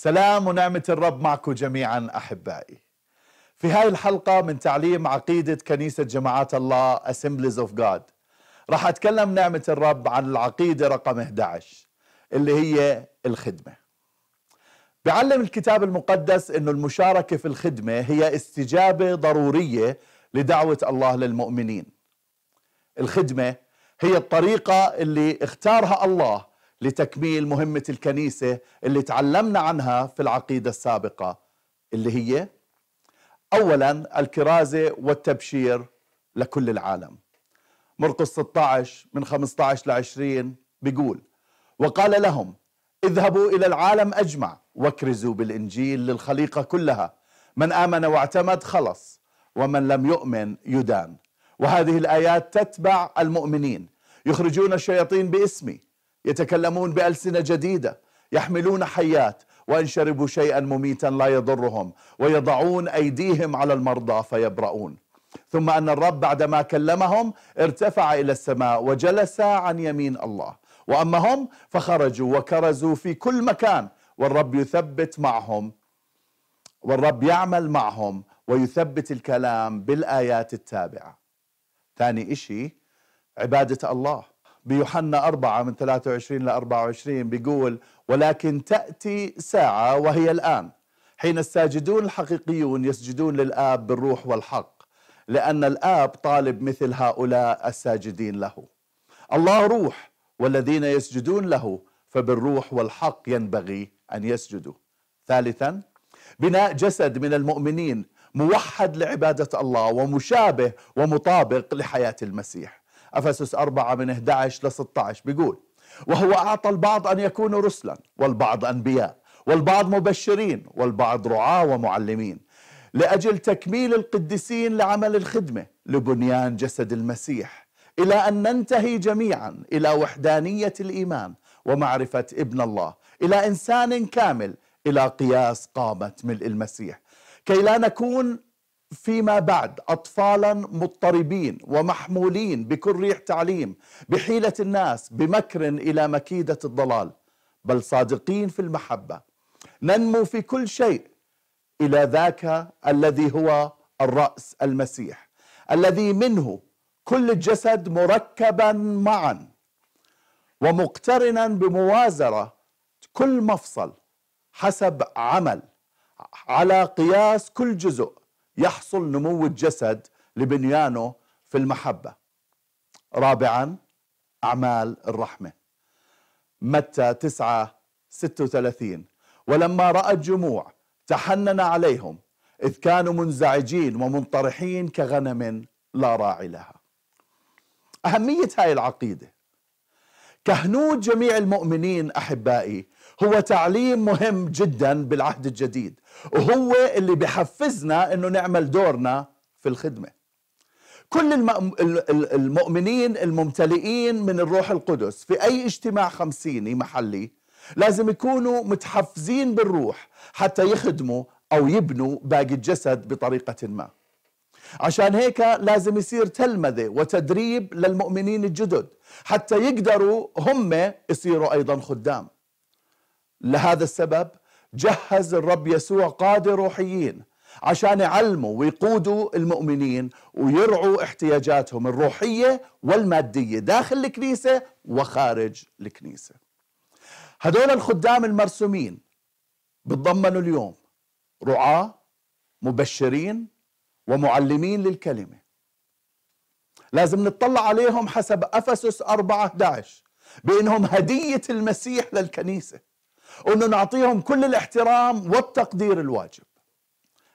سلام ونعمة الرب معكم جميعا أحبائي. في هاي الحلقة من تعليم عقيدة كنيسة جماعات الله Assemblies of God. راح أتكلم نعمة الرب عن العقيدة رقم 11 اللي هي الخدمة. بعلم الكتاب المقدس أنه المشاركة في الخدمة هي استجابة ضرورية لدعوة الله للمؤمنين. الخدمة هي الطريقة اللي اختارها الله لتكميل مهمة الكنيسة اللي تعلمنا عنها في العقيدة السابقة اللي هي أولا الكرازة والتبشير لكل العالم. مرقس 16 من 15 ل 20 بيقول وقال لهم اذهبوا إلى العالم أجمع واكرزوا بالإنجيل للخليقة كلها. من آمن واعتمد خلص ومن لم يؤمن يدان. وهذه الآيات تتبع المؤمنين. يخرجون الشياطين باسمي يتكلمون بألسنة جديدة يحملون حيات وإن شربوا شيئا مميتا لا يضرهم ويضعون أيديهم على المرضى فيبرؤون. ثم أن الرب بعدما كلمهم ارتفع إلى السماء وجلس عن يمين الله. وأما هم فخرجوا وكرزوا في كل مكان والرب يثبت معهم والرب يعمل معهم ويثبت الكلام بالآيات التابعة. ثاني إشي عبادة الله. بيوحنا أربعة من 23 ل 24 بيقول ولكن تأتي ساعة وهي الآن حين الساجدون الحقيقيون يسجدون للآب بالروح والحق لأن الآب طالب مثل هؤلاء الساجدين له. الله روح والذين يسجدون له فبالروح والحق ينبغي أن يسجدوا. ثالثا بناء جسد من المؤمنين موحد لعبادة الله ومشابه ومطابق لحياة المسيح. أفسس 4 من 11 ل 16 بيقول وهو أعطى البعض أن يكونوا رسلا والبعض أنبياء والبعض مبشرين والبعض رعاة ومعلمين لأجل تكميل القديسين لعمل الخدمة لبنيان جسد المسيح. إلى أن ننتهي جميعا إلى وحدانية الإيمان ومعرفة ابن الله إلى إنسان كامل إلى قياس قامة ملء المسيح. كي لا نكون فيما بعد اطفالا مضطربين ومحمولين بكل ريح تعليم بحيلة الناس بمكر إلى مكيدة الضلال بل صادقين في المحبة. ننمو في كل شيء إلى ذاك الذي هو الرأس المسيح الذي منه كل الجسد مركبا معا ومقترنا بموازرة كل مفصل حسب عمل على قياس كل جزء يحصل نمو الجسد لبنيانه في المحبة. رابعا أعمال الرحمة. متى 9 36 ولما رأى الجموع تحنن عليهم إذ كانوا منزعجين ومنطرحين كغنم لا راعي لها. أهمية هاي العقيدة. كهنوت جميع المؤمنين أحبائي هو تعليم مهم جدا بالعهد الجديد وهو اللي بحفزنا إنه نعمل دورنا في الخدمة. كل المؤمنين الممتلئين من الروح القدس في أي اجتماع خمسيني محلي لازم يكونوا متحفزين بالروح حتى يخدموا أو يبنوا باقي الجسد بطريقة ما. عشان هيك لازم يصير تلمذة وتدريب للمؤمنين الجدد. حتى يقدروا هم يصيروا أيضا خدام. لهذا السبب جهز الرب يسوع قادة روحيين عشان يعلموا ويقودوا المؤمنين ويرعوا احتياجاتهم الروحية والمادية داخل الكنيسة وخارج الكنيسة. هدول الخدام المرسومين بتضمنوا اليوم رعاة مبشرين ومعلمين للكلمة. لازم نطلع عليهم حسب أفسس 4 11 بأنهم هدية المسيح للكنيسة وأنه نعطيهم كل الاحترام والتقدير الواجب.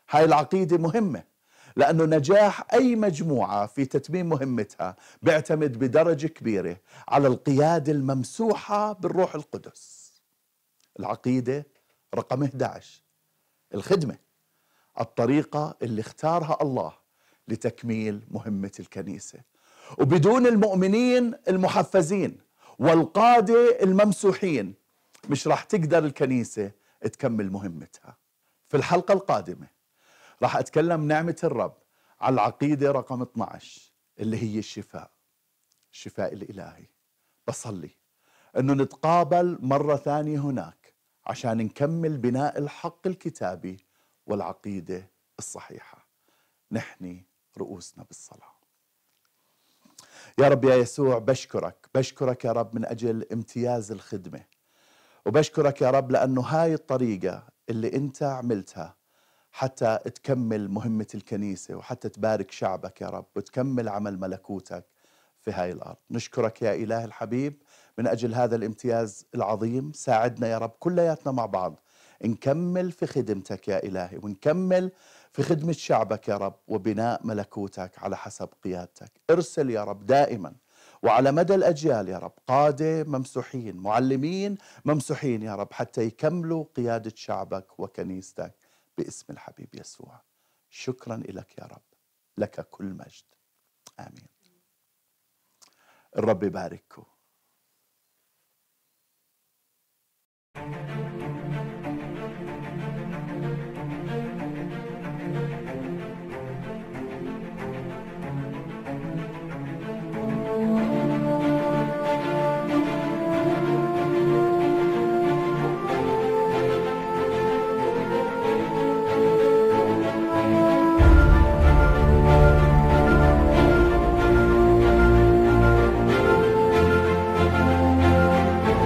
هاي العقيدة مهمة لأنه نجاح أي مجموعة في تتميم مهمتها بيعتمد بدرجة كبيرة على القيادة الممسوحة بالروح القدس. العقيدة رقم 11 الخدمة. الطريقة اللي اختارها الله لتكميل مهمة الكنيسة. وبدون المؤمنين المحفزين والقادة الممسوحين مش راح تقدر الكنيسة تكمل مهمتها. في الحلقة القادمة راح أتكلم نعمة الرب على العقيدة رقم 12 اللي هي الشفاء الشفاء الإلهي. بصلي. أنه نتقابل مرة ثانية هناك عشان نكمل بناء الحق الكتابي والعقيدة الصحيحة. نحني رؤوسنا بالصلاة. يا رب يا يسوع بشكرك. بشكرك يا رب من أجل امتياز الخدمة. وبشكرك يا رب لأنه هاي الطريقة اللي أنت عملتها حتى تكمل مهمة الكنيسة وحتى تبارك شعبك يا رب وتكمل عمل ملكوتك في هاي الأرض. نشكرك يا إله الحبيب من أجل هذا الامتياز العظيم. ساعدنا يا رب كلياتنا مع بعض. نكمل في خدمتك يا إلهي ونكمل في خدمة شعبك يا رب وبناء ملكوتك على حسب قيادتك. ارسل يا رب دائما وعلى مدى الأجيال يا رب قادة ممسوحين معلمين ممسوحين يا رب حتى يكملوا قيادة شعبك وكنيستك باسم الحبيب يسوع. شكرا لك يا رب لك كل مجد. آمين. الرب يبارككم. thank you